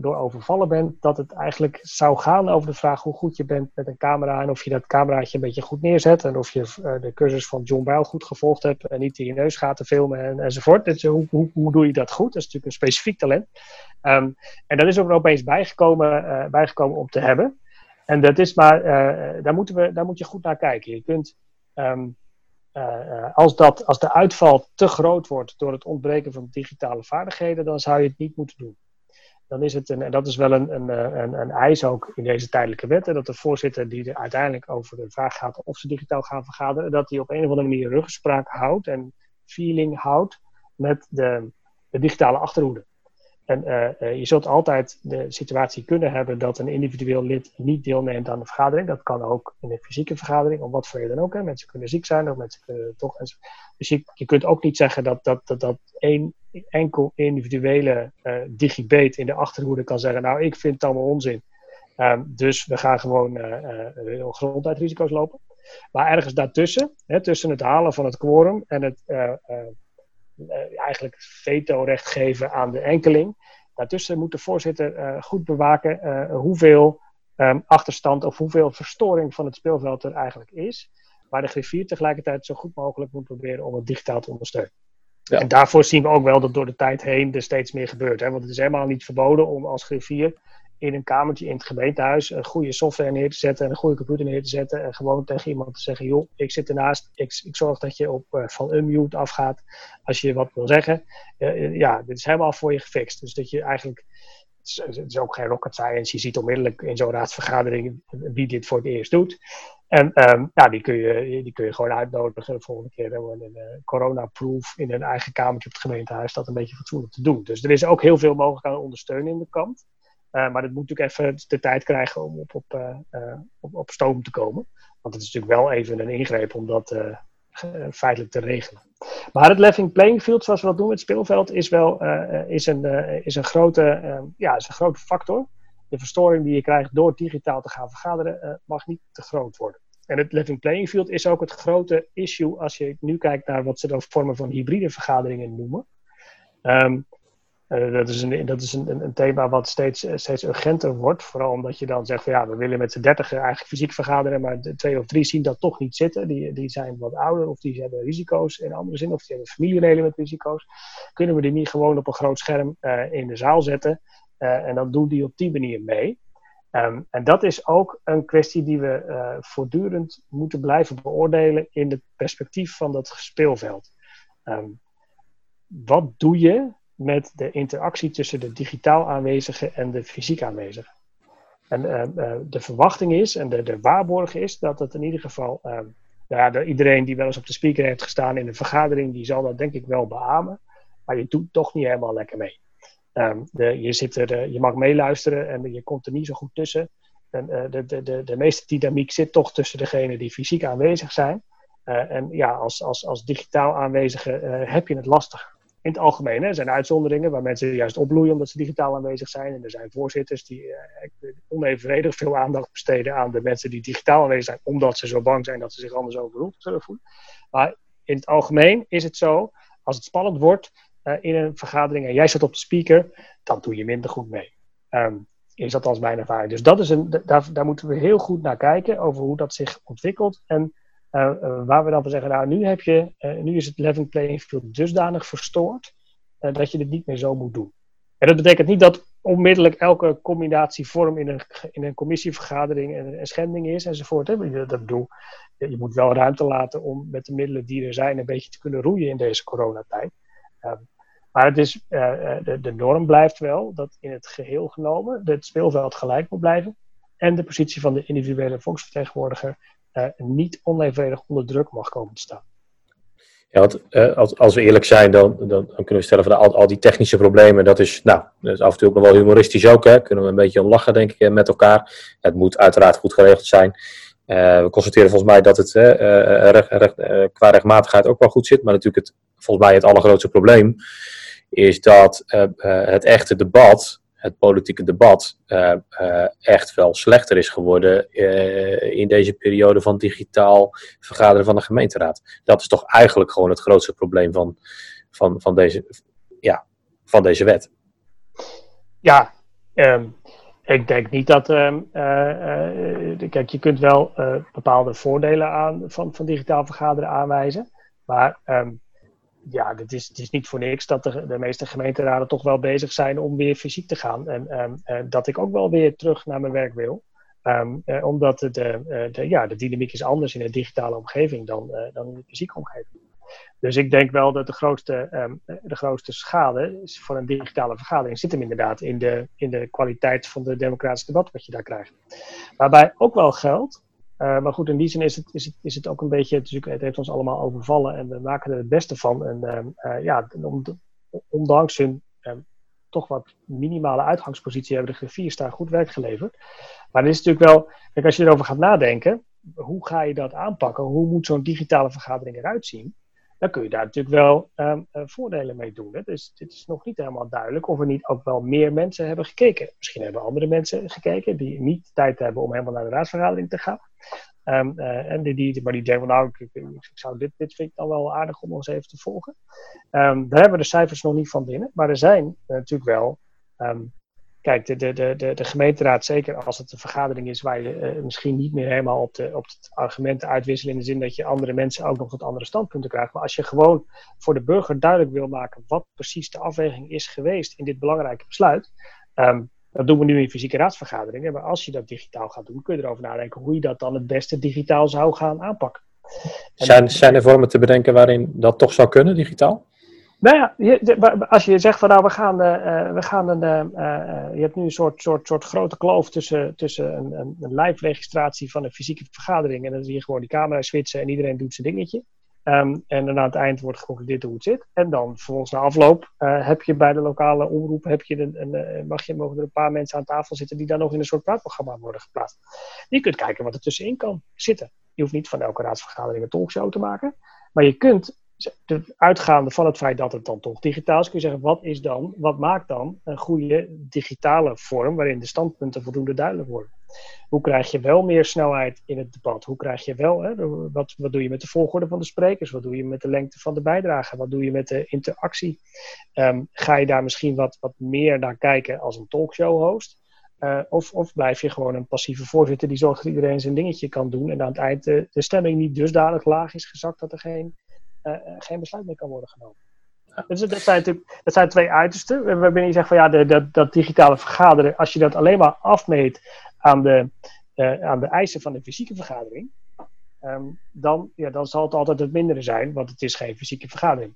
door overvallen bent, dat het eigenlijk zou gaan over de vraag hoe goed je bent met een camera en of je dat cameraatje een beetje goed neerzet en of je uh, de cursus van John Bijl goed gevolgd hebt en niet in je neus gaat te filmen en, enzovoort. Dus hoe, hoe, hoe, doe je dat goed? Dat is natuurlijk een specifiek talent. Um, en dat is ook opeens bijgekomen, uh, bijgekomen om te hebben. En dat is maar, daar, moeten we, daar moet je goed naar kijken. Je kunt uh, als, dat, als de uitval te groot wordt door het ontbreken van digitale vaardigheden, dan zou je het niet moeten doen. Dan is het, een, en dat is wel een, een, een, een eis ook in deze tijdelijke wetten, dat de voorzitter die er uiteindelijk over de vraag gaat of ze digitaal gaan vergaderen, dat hij op een of andere manier ruggespraak houdt en feeling houdt met de, digitale achterhoede. En uh, je zult altijd de situatie kunnen hebben dat een individueel lid niet deelneemt aan de vergadering. Dat kan ook in een fysieke vergadering, of wat voor je dan ook. Hè. Mensen kunnen ziek zijn of mensen kunnen toch. Dus je, je kunt ook niet zeggen dat, dat, dat, dat één enkel individuele uh, in de achterhoede kan zeggen: Nou, ik vind het allemaal onzin. Um, dus we gaan gewoon uh, grondheidsrisico's lopen. Maar ergens daartussen, hè, tussen het halen van het quorum en het eigenlijk veto-recht geven aan de enkeling. Daartussen moet de voorzitter goed bewaken hoeveel um, achterstand of hoeveel verstoring van het speelveld er eigenlijk is. Maar de griffier tegelijkertijd zo goed mogelijk moet proberen om het digitaal te ondersteunen. En daarvoor zien we ook wel dat door de tijd heen er steeds meer gebeurt. Hè? Want het is helemaal niet verboden om als griffier in een kamertje in het gemeentehuis een goede software neer te zetten en een goede computer neer te zetten en gewoon tegen iemand te zeggen, joh, ik zit ernaast, ik, ik zorg dat je op uh, van unmute afgaat als je wat wil zeggen. Uh, ja, dit is helemaal voor je gefixt. Dus dat je eigenlijk, het is, ook geen rocket science, je ziet onmiddellijk in zo'n raadsvergadering wie dit voor het eerst doet. En um, ja, die kun, je, die kun je gewoon uitnodigen de volgende keer om een uh, corona-proof in een eigen kamertje op het gemeentehuis dat een beetje fatsoenlijk te doen. Dus er is ook heel veel mogelijk aan ondersteunende kant. Uh, maar dat moet natuurlijk even de tijd krijgen om op, op, uh, op, op, stoom te komen. Want het is natuurlijk wel even een ingreep om dat feitelijk te regelen. Maar het leveling playing field, zoals we dat doen met het speelveld, is wel is een, is een, grote, ja, is een grote factor. De verstoring die je krijgt door digitaal te gaan vergaderen, mag niet te groot worden. En het leveling playing field is ook het grote issue als je nu kijkt naar wat ze dan vormen van hybride vergaderingen noemen. Um, Uh, dat is, een, dat is een, een, thema wat steeds, steeds urgenter wordt. Vooral omdat je dan zegt van ja, we willen met z'n dertigen eigenlijk fysiek vergaderen, maar de twee of drie zien dat toch niet zitten. Die, die zijn wat ouder of die hebben risico's in andere zin, of die hebben familieleden met risico's. Kunnen we die niet gewoon op een groot scherm uh, in de zaal zetten en dan doen die op die manier mee. Um, en dat is ook een kwestie die we voortdurend moeten blijven beoordelen in het perspectief van dat speelveld. Um, wat doe je met de interactie tussen de digitaal aanwezige en de fysiek aanwezige? En uh, uh, de verwachting is, en de, de waarborg is, dat het in ieder geval, nou ja, de, iedereen die wel eens op de speaker heeft gestaan in een vergadering, die zal dat denk ik wel beamen. Maar je doet toch niet helemaal lekker mee. Um, de, je, zit er, je mag meeluisteren en je komt er niet zo goed tussen. En, de, de, de, de meeste dynamiek zit toch tussen degenen die fysiek aanwezig zijn. En ja, als, als, als digitaal aanwezige heb je het lastig. In het algemeen hè, er zijn uitzonderingen waar mensen juist opbloeien omdat ze digitaal aanwezig zijn. En er zijn voorzitters die onevenredig veel aandacht besteden aan de mensen die digitaal aanwezig zijn, omdat ze zo bang zijn dat ze zich anders zullen voelen. Maar in het algemeen is het zo, als het spannend wordt, uh, in een vergadering en jij zit op de speaker, dan doe je minder goed mee. Um, is dat als mijn ervaring. Dus dat is een, daar, daar moeten we heel goed naar kijken over hoe dat zich ontwikkelt. En uh, uh, waar we dan van zeggen, nou nu, heb je, nu is het level playing field dusdanig verstoord dat je dit niet meer zo moet doen. En dat betekent niet dat onmiddellijk elke combinatievorm in een, in een commissievergadering een, een schending is enzovoort. Hè. Dat, bedoel, je moet wel ruimte laten om met de middelen die er zijn een beetje te kunnen roeien in deze coronatijd. Um, maar het is, de norm blijft wel dat in het geheel genomen het speelveld gelijk moet blijven. En de positie van de individuele volksvertegenwoordiger uh, niet onevenredig onder druk mag komen te staan. Ja, want uh, als, als, we eerlijk zijn, dan, dan, dan, kunnen we stellen van al, al die technische problemen, dat is, nou, dat is af en toe ook nog wel humoristisch ook, hè. Kunnen we een beetje om lachen, denk ik, met elkaar. Het moet uiteraard goed geregeld zijn. We constateren volgens mij dat het qua rechtmatigheid ook wel goed zit, maar natuurlijk het, volgens mij het allergrootste probleem is dat het echte debat, het politieke debat, uh, echt wel slechter is geworden in deze periode van digitaal vergaderen van de gemeenteraad. Dat is toch eigenlijk gewoon het grootste probleem van, van, van, deze, ja, van deze wet. Ja, um, ik denk niet dat. Um, kijk, je kunt wel bepaalde voordelen aan, van, van digitaal vergaderen aanwijzen. Maar um, ja, het is, het is niet voor niks dat de, de meeste gemeenteraden toch wel bezig zijn om weer fysiek te gaan. En um, dat ik ook wel weer terug naar mijn werk wil. Um, uh, omdat de, de, ja, de dynamiek is anders in een digitale omgeving dan, dan in de fysieke omgeving. Dus ik denk wel dat de grootste, um, de grootste schade voor een digitale vergadering zit hem inderdaad in de, in de kwaliteit van de democratische debat wat je daar krijgt. Waarbij ook wel geldt uh, maar goed, in die zin is het, is het, is het ook een beetje, het, het heeft ons allemaal overvallen en we maken er het beste van. En uh, ja, om, ondanks hun um, toch wat minimale uitgangspositie hebben de griffiers daar goed werk geleverd. Maar het is natuurlijk wel, kijk, als je erover gaat nadenken, hoe ga je dat aanpakken? Hoe moet zo'n digitale vergadering eruit zien? Dan kun je daar natuurlijk wel um, uh, voordelen mee doen. Hè? Dus dit is nog niet helemaal duidelijk of er niet ook wel meer mensen hebben gekeken. Misschien hebben andere mensen gekeken die niet tijd hebben om helemaal naar de raadsvergadering te gaan. Um, uh, en die, die, maar die denken nou, ik, zou dit, dit vind ik dan wel aardig om ons even te volgen. Um, daar hebben we de cijfers nog niet van binnen. Maar er zijn uh, natuurlijk wel Kijk, de, de, de, de, gemeenteraad, zeker als het een vergadering is waar je uh, misschien niet meer helemaal op, de, op het argumenten uitwisselt in de zin dat je andere mensen ook nog tot andere standpunten krijgt. Maar als je gewoon voor de burger duidelijk wil maken wat precies de afweging is geweest in dit belangrijke besluit. Um, dat doen we nu in fysieke raadsvergaderingen. Maar als je dat digitaal gaat doen, kun je erover nadenken hoe je dat dan het beste digitaal zou gaan aanpakken. zijn, zijn er vormen te bedenken waarin dat toch zou kunnen, digitaal? Nou ja, je, als je zegt van nou, we gaan, uh, we gaan een, uh, je hebt nu een soort, soort, soort grote kloof tussen, tussen een, een, live registratie van een fysieke vergadering en dan zie je gewoon die camera switchen en iedereen doet zijn dingetje. Um, en dan aan het eind wordt geconcludeerd hoe het zit. En dan vervolgens na afloop heb je bij de lokale omroep, heb je een, een, mag je, mogen er een paar mensen aan tafel zitten die dan nog in een soort praatprogramma worden geplaatst. Je kunt kijken wat er tussenin kan zitten. Je hoeft niet van elke raadsvergadering een talkshow te maken. Maar je kunt uitgaande van het feit dat het dan toch digitaal is, kun je zeggen, wat is dan, wat maakt dan een goede digitale vorm waarin de standpunten voldoende duidelijk worden? Hoe krijg je wel meer snelheid in het debat? Hoe krijg je wel, hè, wat, wat doe je met de volgorde van de sprekers? Wat doe je met de lengte van de bijdrage? Wat doe je met de interactie? Um, ga je daar misschien wat, wat meer naar kijken als een talkshow-host? Uh, of, of blijf je gewoon een passieve voorzitter die zorgt dat iedereen zijn dingetje kan doen en aan het eind de, stemming niet dusdanig laag is gezakt dat er geen, geen besluit meer kan worden genomen? Dus dat zijn, dat zijn twee uitersten. Waarbij je zegt van ja, de, dat, dat digitale vergaderen, als je dat alleen maar afmeet aan de, uh, aan de eisen van de fysieke vergadering, um, dan, ja, dan zal het altijd het mindere zijn, want het is geen fysieke vergadering.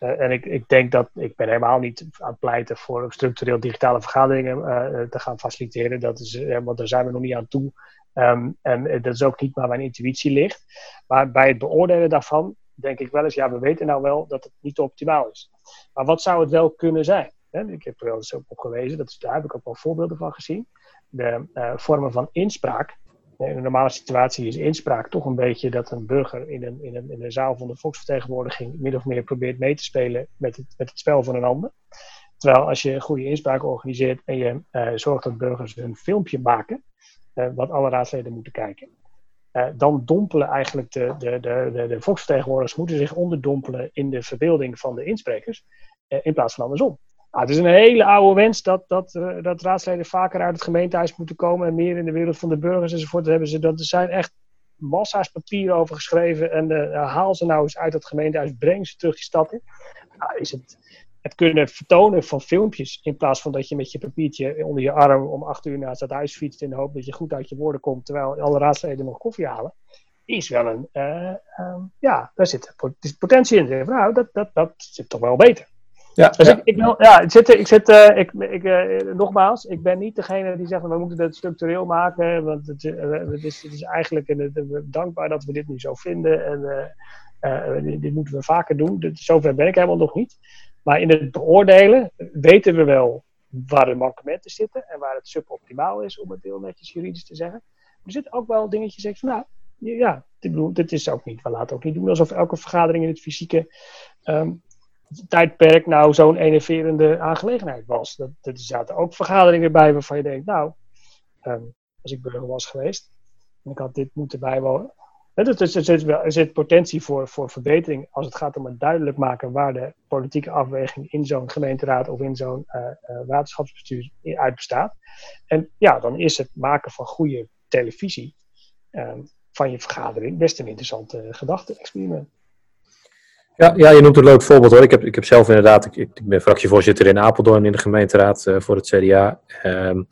Uh, en ik, ik denk dat ik ben helemaal niet aan het pleiten voor structureel digitale vergaderingen uh, te gaan faciliteren. Dat is, want daar zijn we nog niet aan toe. Um, en dat is ook niet waar mijn intuïtie ligt. Maar bij het beoordelen daarvan denk ik wel eens, ja, we weten nou wel dat het niet optimaal is. Maar wat zou het wel kunnen zijn? Ik heb er wel eens op gelezen, dat is, daar heb ik ook wel voorbeelden van gezien de uh, vormen van inspraak. In een normale situatie is inspraak toch een beetje dat een burger in een, in een, in een zaal van de volksvertegenwoordiging min of meer probeert mee te spelen met het, met het spel van een ander. Terwijl als je goede inspraak organiseert en je uh, zorgt dat burgers een filmpje maken, wat alle raadsleden moeten kijken, uh, dan dompelen eigenlijk de, de, de, de, de volksvertegenwoordigers moeten zich onderdompelen in de verbeelding van de insprekers, in plaats van andersom. Ah, het is een hele oude wens dat, dat, uh, dat raadsleden vaker uit het gemeentehuis moeten komen en meer in de wereld van de burgers enzovoort. Hebben ze, dat, er zijn echt massa's papieren over geschreven en haal ze nou eens uit het gemeentehuis, breng ze terug die stad in. Nou, is het, het kunnen vertonen van filmpjes in plaats van dat je met je papiertje onder je arm om acht uur naar het stadhuis fietst in de hoop dat je goed uit je woorden komt terwijl alle raadsleden nog koffie halen. Is wel een, uh, um, ja, daar zit potentie in. Nou, dat, dat, dat zit toch wel beter. Ja, dus ja. Ik, ik, wil, ja, ik zit, ik zit uh, ik, ik, uh, nogmaals, ik ben niet degene die zegt, we moeten het structureel maken, want het, het, is, het is eigenlijk een, dankbaar dat we dit nu zo vinden en dit, dit, moeten we vaker doen. Dit, zover ben ik helemaal nog niet. Maar in het beoordelen weten we wel waar de mankementen zitten en waar het suboptimaal is, om het heel netjes juridisch te zeggen. Er zitten ook wel dingetjes, van, nou, ja, dit, dit is ook niet, we laten ook niet doen alsof elke vergadering in het fysieke um, tijdperk nou zo'n enerverende aangelegenheid was. Dat, er zaten ook vergaderingen bij waarvan je denkt, nou, um, als ik burger was geweest en ik had dit moeten bijwonen. Dus er zit, er zit potentie voor, voor verbetering als het gaat om het duidelijk maken waar de politieke afweging in zo'n gemeenteraad of in zo'n uh, waterschapsbestuur uit bestaat. En ja, dan is het maken van goede televisie um, van je vergadering best een interessante gedachte-experiment. Ja, ja, je noemt een leuk voorbeeld hoor. Ik heb, ik heb zelf inderdaad, ik, ik ben fractievoorzitter in Apeldoorn in de gemeenteraad uh, voor het CDA. Um,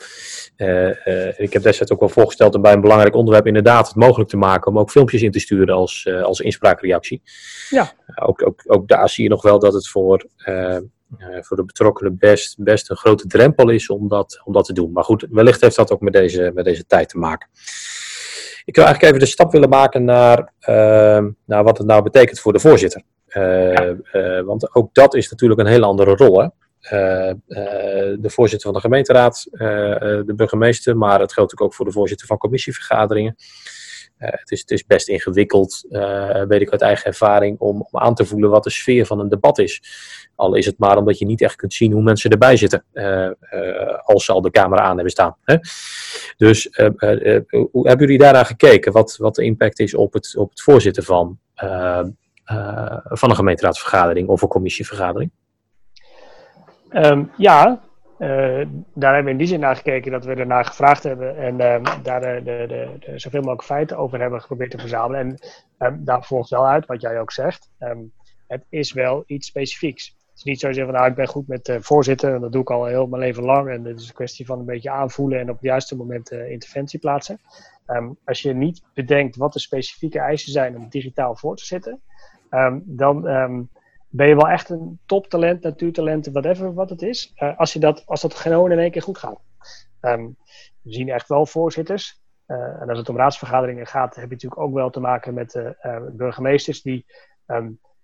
uh, uh, ik heb destijds ook wel voorgesteld om bij een belangrijk onderwerp inderdaad het mogelijk te maken om ook filmpjes in te sturen als, als inspraakreactie. Ja. ook, ook, ook daar zie je nog wel dat het voor, voor de betrokkenen best, best een grote drempel is om dat, om dat te doen. Maar goed, wellicht heeft dat ook met deze, met deze tijd te maken. Ik wil eigenlijk even de stap willen maken naar, ehm, naar wat het nou betekent voor de voorzitter. Uh, uh, want ook dat is natuurlijk een hele andere rol. Hè? Uh, de voorzitter van de gemeenteraad, de burgemeester, maar het geldt natuurlijk ook voor de voorzitter van commissievergaderingen. het, is, het is best ingewikkeld, weet ik uit eigen ervaring, om, om aan te voelen wat de sfeer van een debat is. Al is het maar omdat je niet echt kunt zien hoe mensen erbij zitten, als ze al de camera aan hebben staan. Hè? Dus hoe hebben jullie daaraan gekeken? Wat, wat de impact is op het, op het voorzitten van uh, van een gemeenteraadsvergadering of een commissievergadering? Um, ja, uh, daar hebben we in die zin naar gekeken dat we ernaar gevraagd hebben en uh, daar de, de, de, zoveel mogelijk feiten over hebben geprobeerd te verzamelen. En um, daar volgt wel uit wat jij ook zegt. Het is wel iets specifieks. Het is niet zo zeggen van nou ik ben goed met de voorzitter en dat doe ik al heel mijn leven lang en het is een kwestie van een beetje aanvoelen en op het juiste moment interventie plaatsen. als je niet bedenkt wat de specifieke eisen zijn om digitaal voor te zitten, um, dan um, ben je wel echt een toptalent, natuurtalent, whatever wat het is. Uh, als, je dat, als dat gewoon in één keer goed gaat. Um, we zien echt wel voorzitters. Uh, en als het om raadsvergaderingen gaat, heb je natuurlijk ook wel te maken met uh, burgemeesters die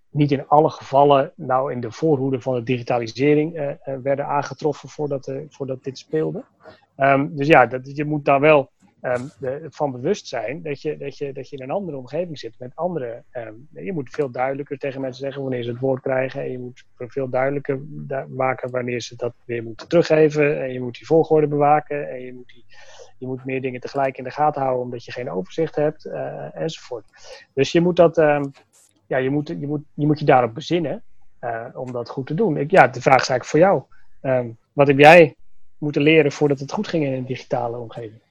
niet in alle gevallen nou in de voorhoede van de digitalisering werden aangetroffen voordat, voordat dit speelde. dus ja, dat, je moet daar wel ehm, de, van bewust zijn dat je, dat, je, dat je in een andere omgeving zit met andere. Ehm, je moet veel duidelijker tegen mensen zeggen wanneer ze het woord krijgen. En je moet veel duidelijker maken wanneer ze dat weer moeten teruggeven. En je moet die volgorde bewaken. En je moet, die, je moet meer dingen tegelijk in de gaten houden omdat je geen overzicht hebt. Uh, enzovoort. Dus je moet dat. Um, ja, je moet, je, moet, je moet je daarop bezinnen uh, om dat goed te doen. Ik, ja, de vraag is eigenlijk voor jou. wat heb jij moeten leren voordat het goed ging in een digitale omgeving?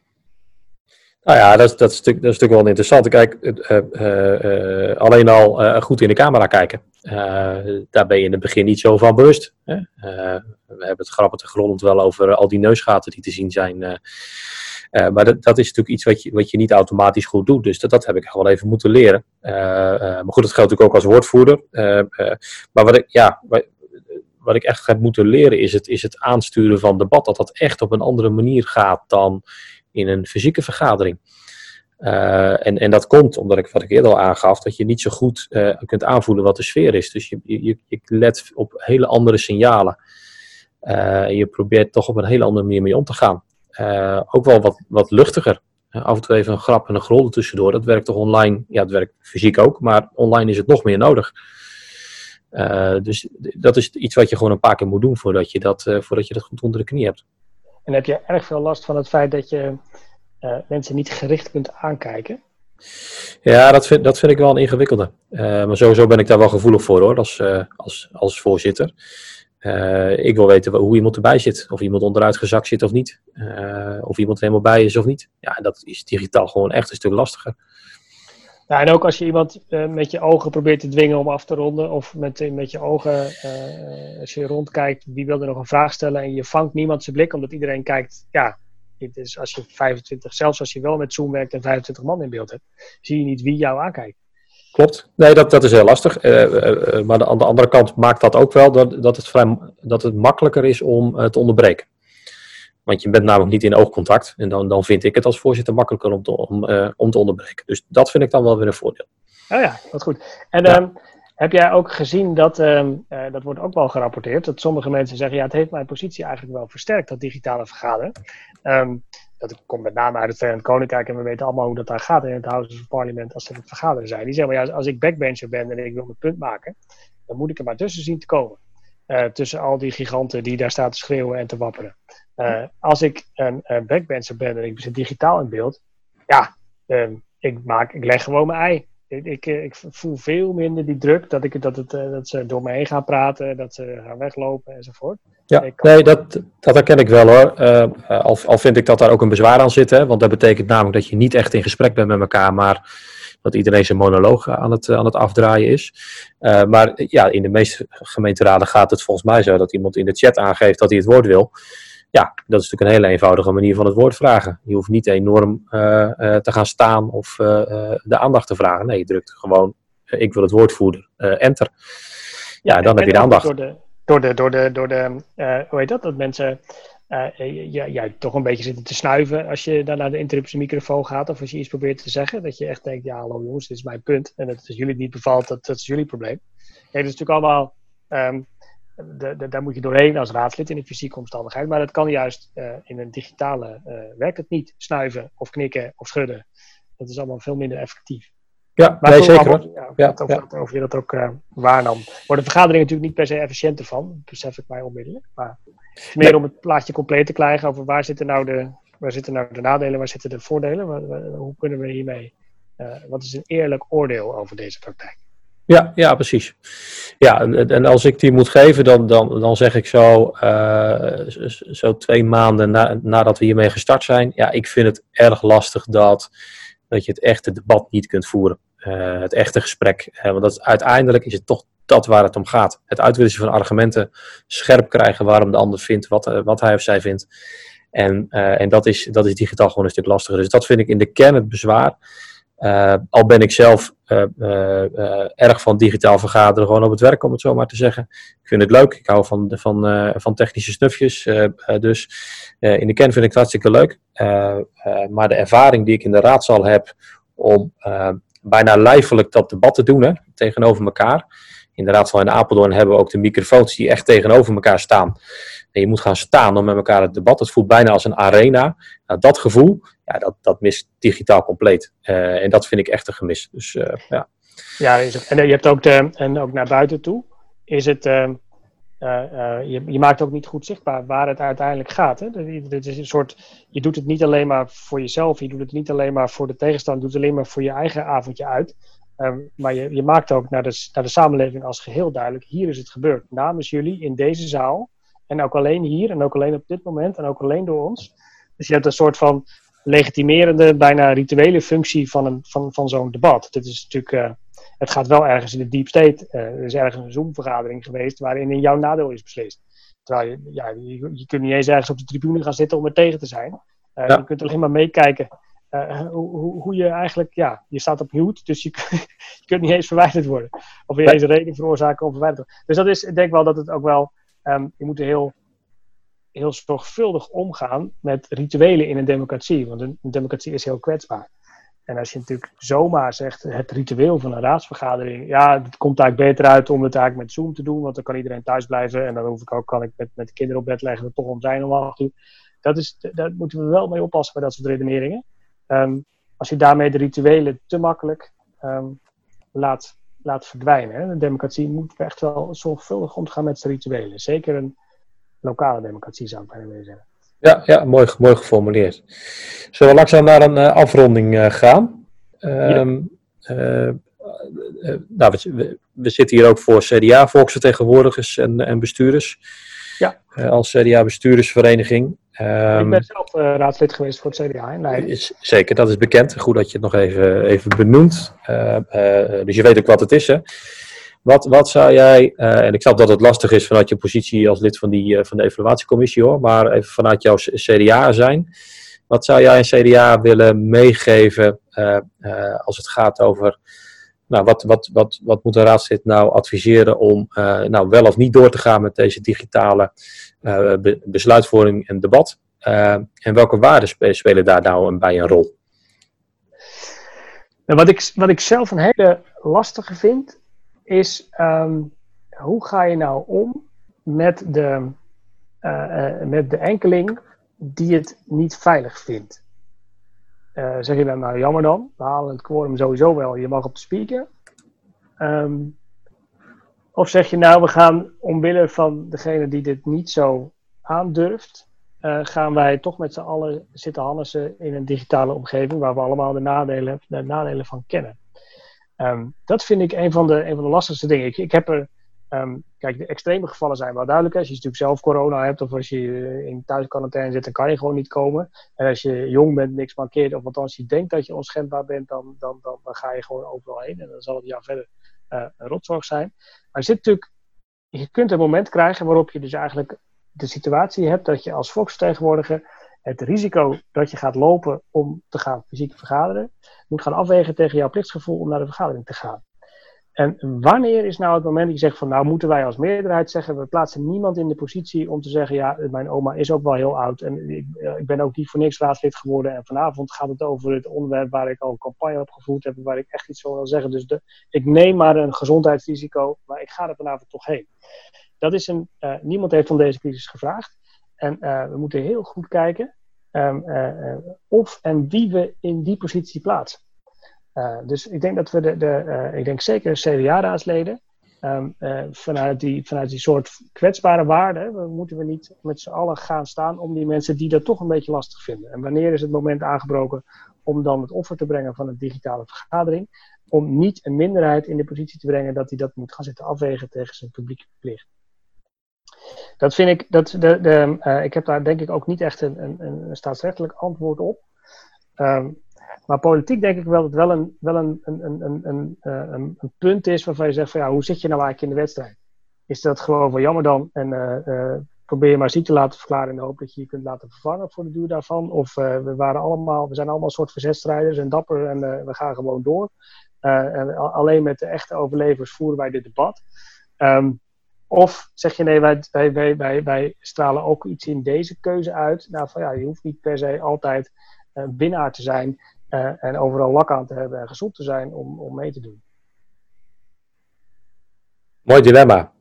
Nou ja, dat, dat, is, dat is natuurlijk wel interessant. Kijk, uh, uh, alleen al goed in de camera kijken. daar ben je in het begin niet zo van bewust. Hè? we hebben het grappig te grond wel over al die neusgaten die te zien zijn. maar dat, dat, is natuurlijk iets wat je, wat je niet automatisch goed doet. Dus dat, dat heb ik gewoon even moeten leren. maar goed, dat geldt natuurlijk ook als woordvoerder. maar wat ik, ja, ik echt heb moeten leren is het, is het aansturen van debat. Dat dat echt op een andere manier gaat dan in een fysieke vergadering. Uh, en, en dat komt omdat ik, wat ik eerder al aangaf, dat je niet zo goed uh, kunt aanvoelen wat de sfeer is. Dus je, je, je let op hele andere signalen. Uh, je probeert toch op een hele andere manier mee om te gaan. ook wel wat, wat luchtiger. af en toe even een grap en een grol tussendoor. Dat werkt toch online? Ja, het werkt fysiek ook, maar online is het nog meer nodig. Dus dat is iets wat je gewoon een paar keer moet doen voordat je dat, voordat je dat goed onder de knie hebt. En heb je erg veel last van het feit dat je uh, mensen niet gericht kunt aankijken? Ja, dat vind, dat vind ik wel een ingewikkelde. Maar sowieso ben ik daar wel gevoelig voor hoor, als, als, als voorzitter. ik wil weten hoe iemand erbij zit. Of iemand onderuit gezakt zit of niet. of iemand er helemaal bij is of niet. Ja, dat is digitaal gewoon echt een stuk lastiger. Ja, en ook als je iemand uh, met je ogen probeert te dwingen om af te ronden, of met, eh, met je ogen, uh, als je rondkijkt, wie wil er nog een vraag stellen en je vangt niemand zijn blik, omdat iedereen kijkt, ja, is als je 25, zelfs als je wel met Zoom werkt en 25 man in beeld hebt, zie je niet wie jou aankijkt. Klopt. Nee, dat, dat is heel lastig. maar aan de andere kant maakt dat ook wel dat, dat, het, vrij, dat het makkelijker is om te onderbreken. Want je bent namelijk niet in oogcontact. En dan, dan vind ik het als voorzitter makkelijker om te, om, uh, om te onderbreken. Dus dat vind ik dan wel weer een voordeel. Oh ja, wat goed. En ja. um, heb jij ook gezien dat, um, uh, dat wordt ook wel gerapporteerd, dat sommige mensen zeggen, ja, het heeft mijn positie eigenlijk wel versterkt, dat digitale vergaderen. Um, dat komt met name uit het Verenigd Koninkrijk en we weten allemaal hoe dat daar gaat in het House of Parliament als ze het vergaderen zijn. Die zeggen, maar ja, als ik backbencher ben en ik wil mijn punt maken, dan moet ik er maar tussen zien te komen. Uh, tussen al die giganten die daar staan te schreeuwen en te wapperen. Uh, als ik een, een backbencher ben en ik zit digitaal in beeld, ja, uh, ik, maak, ik leg gewoon mijn ei. Ik, ik, ik, voel veel minder die druk dat, ik, dat, het, dat ze door me heen gaan praten, dat ze gaan weglopen enzovoort. Ja, nee, dat, dat herken ik wel hoor. al, al vind ik dat daar ook een bezwaar aan zit, hè, want dat betekent namelijk dat je niet echt in gesprek bent met elkaar, maar dat iedereen zijn monoloog aan het, aan het afdraaien is. Uh, maar ja, in de meeste gemeenteraden gaat het volgens mij zo dat iemand in de chat aangeeft dat hij het woord wil. Ja, dat is natuurlijk een hele eenvoudige manier van het woord vragen. Je hoeft niet enorm uh, uh, te gaan staan of de aandacht te vragen. Nee, je drukt gewoon, ik wil het woord voeren, enter. Ja, ja dan heb je de aandacht. Door de, door de, door de, door de hoe heet dat, dat mensen uh, ja, ja, toch een beetje zitten te snuiven als je dan naar de interruptiemicrofoon gaat of als je iets probeert te zeggen. Dat je echt denkt, ja hallo jongens, dit is mijn punt. En dat het jullie niet bevalt, dat, dat is jullie probleem. Ja, dat is natuurlijk allemaal, um, de, de, daar moet je doorheen als raadslid in een fysieke omstandigheid. Maar dat kan juist uh, in een digitale, uh, werkt het niet. Snuiven of knikken of schudden. Dat is allemaal veel minder effectief. Ja, maar nee, zeker. Ja, ja, of, je dat ook waarnam. Worden vergaderingen natuurlijk niet per se efficiënter van. Besef ik mij onmiddellijk. Maar meer om het plaatje compleet te krijgen over waar zitten nou de, waar zitten nou de nadelen, waar zitten de voordelen. Waar, waar, hoe kunnen we hiermee, uh, wat is een eerlijk oordeel over deze praktijk? Ja, ja, precies. Ja, en, en als ik die moet geven, dan, dan, dan zeg ik zo, uh, zo twee maanden na, nadat we hiermee gestart zijn. Ja, ik vind het erg lastig dat, dat je het echte debat niet kunt voeren. Uh, het echte gesprek. Uh, want dat, uiteindelijk is het toch dat waar het om gaat. Het uitwisselen van argumenten, scherp krijgen waarom de ander vindt, wat, uh, wat hij of zij vindt. En, en dat, is, dat is digitaal gewoon een stuk lastiger. Dus dat vind ik in de kern het bezwaar. al ben ik zelf erg van digitaal vergaderen, gewoon op het werk, om het zo maar te zeggen. Ik vind het leuk. Ik hou van, van, van technische snufjes. dus in de kern vind ik het hartstikke leuk. maar de ervaring die ik in de raadzaal heb om bijna lijfelijk dat debat te doen hè, tegenover elkaar. In de Raad van in Apeldoorn hebben we ook de microfoons die echt tegenover elkaar staan. En je moet gaan staan om met elkaar het debat. Het voelt bijna als een arena. Nou, dat gevoel, ja, dat, dat mist digitaal compleet. en dat vind ik echt een gemis. Dus ja. Ja, en je hebt ook, de, en ook naar buiten toe, is het, je, je, maakt ook niet goed zichtbaar waar het uiteindelijk gaat. Hè? Dit is een soort, je doet het niet alleen maar voor jezelf, je doet het niet alleen maar voor de tegenstander, je doet het alleen maar voor je eigen avondje uit. Um, maar je, je maakt ook naar de, naar de samenleving als geheel duidelijk, hier is het gebeurd. Namens jullie in deze zaal. En ook alleen hier en ook alleen op dit moment en ook alleen door ons. Dus je hebt een soort van legitimerende, bijna rituele functie van, een, van, van zo'n debat. Dit is natuurlijk het gaat wel ergens in de deep state. Uh, er is ergens een Zoom-vergadering geweest waarin in jouw nadeel is beslist. Terwijl je, ja, je, je, kunt niet eens ergens op de tribune gaan zitten om er tegen te zijn. Uh, Je kunt alleen maar meekijken uh, hoe, hoe, je eigenlijk, ja, je staat op mute, dus je, je kunt niet eens verwijderd worden. Of niet eens een reden veroorzaken om verwijderd te worden. Dus dat is, ik denk wel dat het ook wel, um, je moet heel, heel zorgvuldig omgaan met rituelen in een democratie. Want een, een democratie is heel kwetsbaar. En als je natuurlijk zomaar zegt, het ritueel van een raadsvergadering, ja, het komt eigenlijk beter uit om het eigenlijk met Zoom te doen, want dan kan iedereen thuis blijven en dan hoef ik ook, kan ik met, met de kinderen op bed leggen, dat toch om zijn om acht uur. Dat is, daar moeten we wel mee oppassen bij dat soort redeneringen. Um, als je daarmee de rituelen te makkelijk um, laat, laat verdwijnen. Hè. De democratie moet echt wel zorgvuldig omgaan met zijn rituelen. Zeker een lokale democratie zou ik bijna willen zeggen. Ja, ja mooi, mooi geformuleerd. Zullen we langzaam naar een uh, afronding uh, gaan? Um, uh, nou, we, we, zitten hier ook voor CDA, volksvertegenwoordigers en, en bestuurders. Ja. als CDA-bestuurdersvereniging. Um, ik ben ehm, zelf raadslid geweest voor het CDA in Leiden. Is, zeker, dat is bekend. Goed dat je het nog even, even benoemt. dus je weet ook wat het is, hè? Wat, wat zou jij, en ik snap dat het lastig is vanuit je positie als lid van, die, van de evaluatiecommissie hoor, maar even vanuit jouw CDA zijn. Wat zou jij een CDA willen meegeven als het gaat over, nou, wat, wat, wat, wat moet een raadslid nou adviseren om nou, wel of niet door te gaan met deze digitale be besluitvorming en debat? en welke waarden spelen daar nou bij een rol? Nou, wat, ik, wat ik zelf een hele lastige vind, is um, hoe ga je nou om met de, uh, uh, met de enkeling die het niet veilig vindt? Uh, zeg je dan, nou jammer dan, we halen het quorum sowieso wel, je mag op de speaker. Um, of zeg je nou, we gaan omwille van degene die dit niet zo aandurft, uh, gaan wij toch met z'n allen zitten hannesen in een digitale omgeving waar we allemaal de nadelen, de nadelen van kennen. Um, dat vind ik een van de, een van de lastigste dingen. Ik, ik heb er, um, kijk, de extreme gevallen zijn wel duidelijk. Als je natuurlijk zelf corona hebt of als je in thuisquarantaine zit, dan kan je gewoon niet komen. En als je jong bent, niks markeert, of althans je denkt dat je onschendbaar bent, dan, dan, dan, dan ga je gewoon overal heen. En dan zal het jaar verder uh, een rotzorg zijn. Maar je, zit natuurlijk, je kunt een moment krijgen waarop je dus eigenlijk de situatie hebt dat je als volksvertegenwoordiger het risico dat je gaat lopen om te gaan fysiek vergaderen, moet gaan afwegen tegen jouw plichtsgevoel om naar de vergadering te gaan. En wanneer is nou het moment dat je zegt van nou moeten wij als meerderheid zeggen, we plaatsen niemand in de positie om te zeggen ja, mijn oma is ook wel heel oud en ik, eh, ik ben ook niet voor niks raadslid geworden en vanavond gaat het over het onderwerp waar ik al een campagne op gevoerd heb waar ik echt iets over wil zeggen. Dus de, ik neem maar een gezondheidsrisico, maar ik ga er vanavond toch heen. Dat is een, uh, niemand heeft van deze crisis gevraagd. En uh, we moeten heel goed kijken uh, of en wie we in die positie plaatsen. Dus ik denk dat we de, de ik denk zeker CDA-raadsleden, um, vanuit, die, vanuit die soort kwetsbare waarden, moeten we niet met z'n allen gaan staan om die mensen die dat toch een beetje lastig vinden. En wanneer is het moment aangebroken om dan het offer te brengen van een digitale vergadering? Om niet een minderheid in de positie te brengen dat hij dat moet gaan zitten afwegen tegen zijn publieke plicht. Dat vind ik, dat de, de, ik heb daar denk ik ook niet echt een, een, een staatsrechtelijk antwoord op. Um, maar politiek denk ik wel dat het wel een, wel een, een, een, een, een, een punt is waarvan je zegt van ja, hoe zit je nou eigenlijk in de wedstrijd? Is dat gewoon van jammer dan en uh, uh, probeer je maar ziek te laten verklaren in de hoop dat je je kunt laten vervangen voor de duur daarvan? Of we, waren allemaal, we zijn allemaal een soort verzetstrijders en dapper en we gaan gewoon door. en alleen met de echte overlevers voeren wij dit debat. Um, of zeg je nee, wij, wij, wij, wij, stralen ook iets in deze keuze uit. Nou, van ja, je hoeft niet per se altijd uh, winnaar te zijn uh, en overal lak aan te hebben en gezond te zijn om, om mee te doen. Mooi dilemma.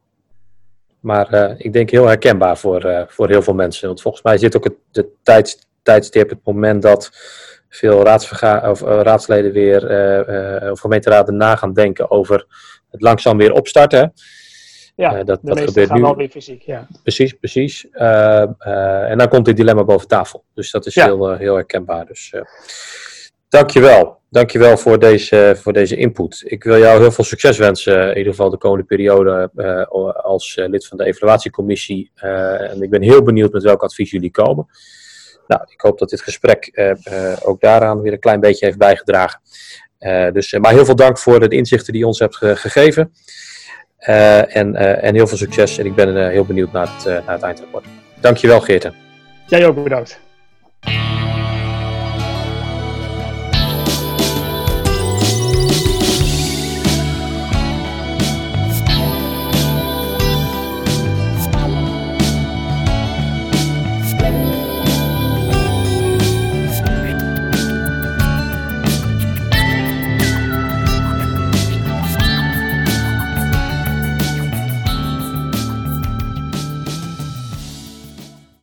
Maar ik denk heel herkenbaar voor, voor heel veel mensen. Want volgens mij zit ook het de tijds, tijdstip, het moment dat veel raadsverga of, raadsleden weer, of gemeenteraden na gaan denken over het langzaam weer opstarten. Ja, dat, dat gebeurt nu. wel weer fysiek, ja. Precies, precies. En dan komt dit dilemma boven tafel. Dus dat is heel, heel herkenbaar. Dus dankjewel. Dankjewel voor deze, voor deze input. Ik wil jou heel veel succes wensen, in ieder geval de komende periode als lid van de evaluatiecommissie. en ik ben heel benieuwd met welk advies jullie komen. Nou, ik hoop dat dit gesprek ook daaraan weer een klein beetje heeft bijgedragen. dus, maar heel veel dank voor de inzichten die je ons hebt gegeven. En, en heel veel succes. En ik ben heel benieuwd naar het, naar het eindrapport. Dankjewel, Geerten. Jij ook bedankt.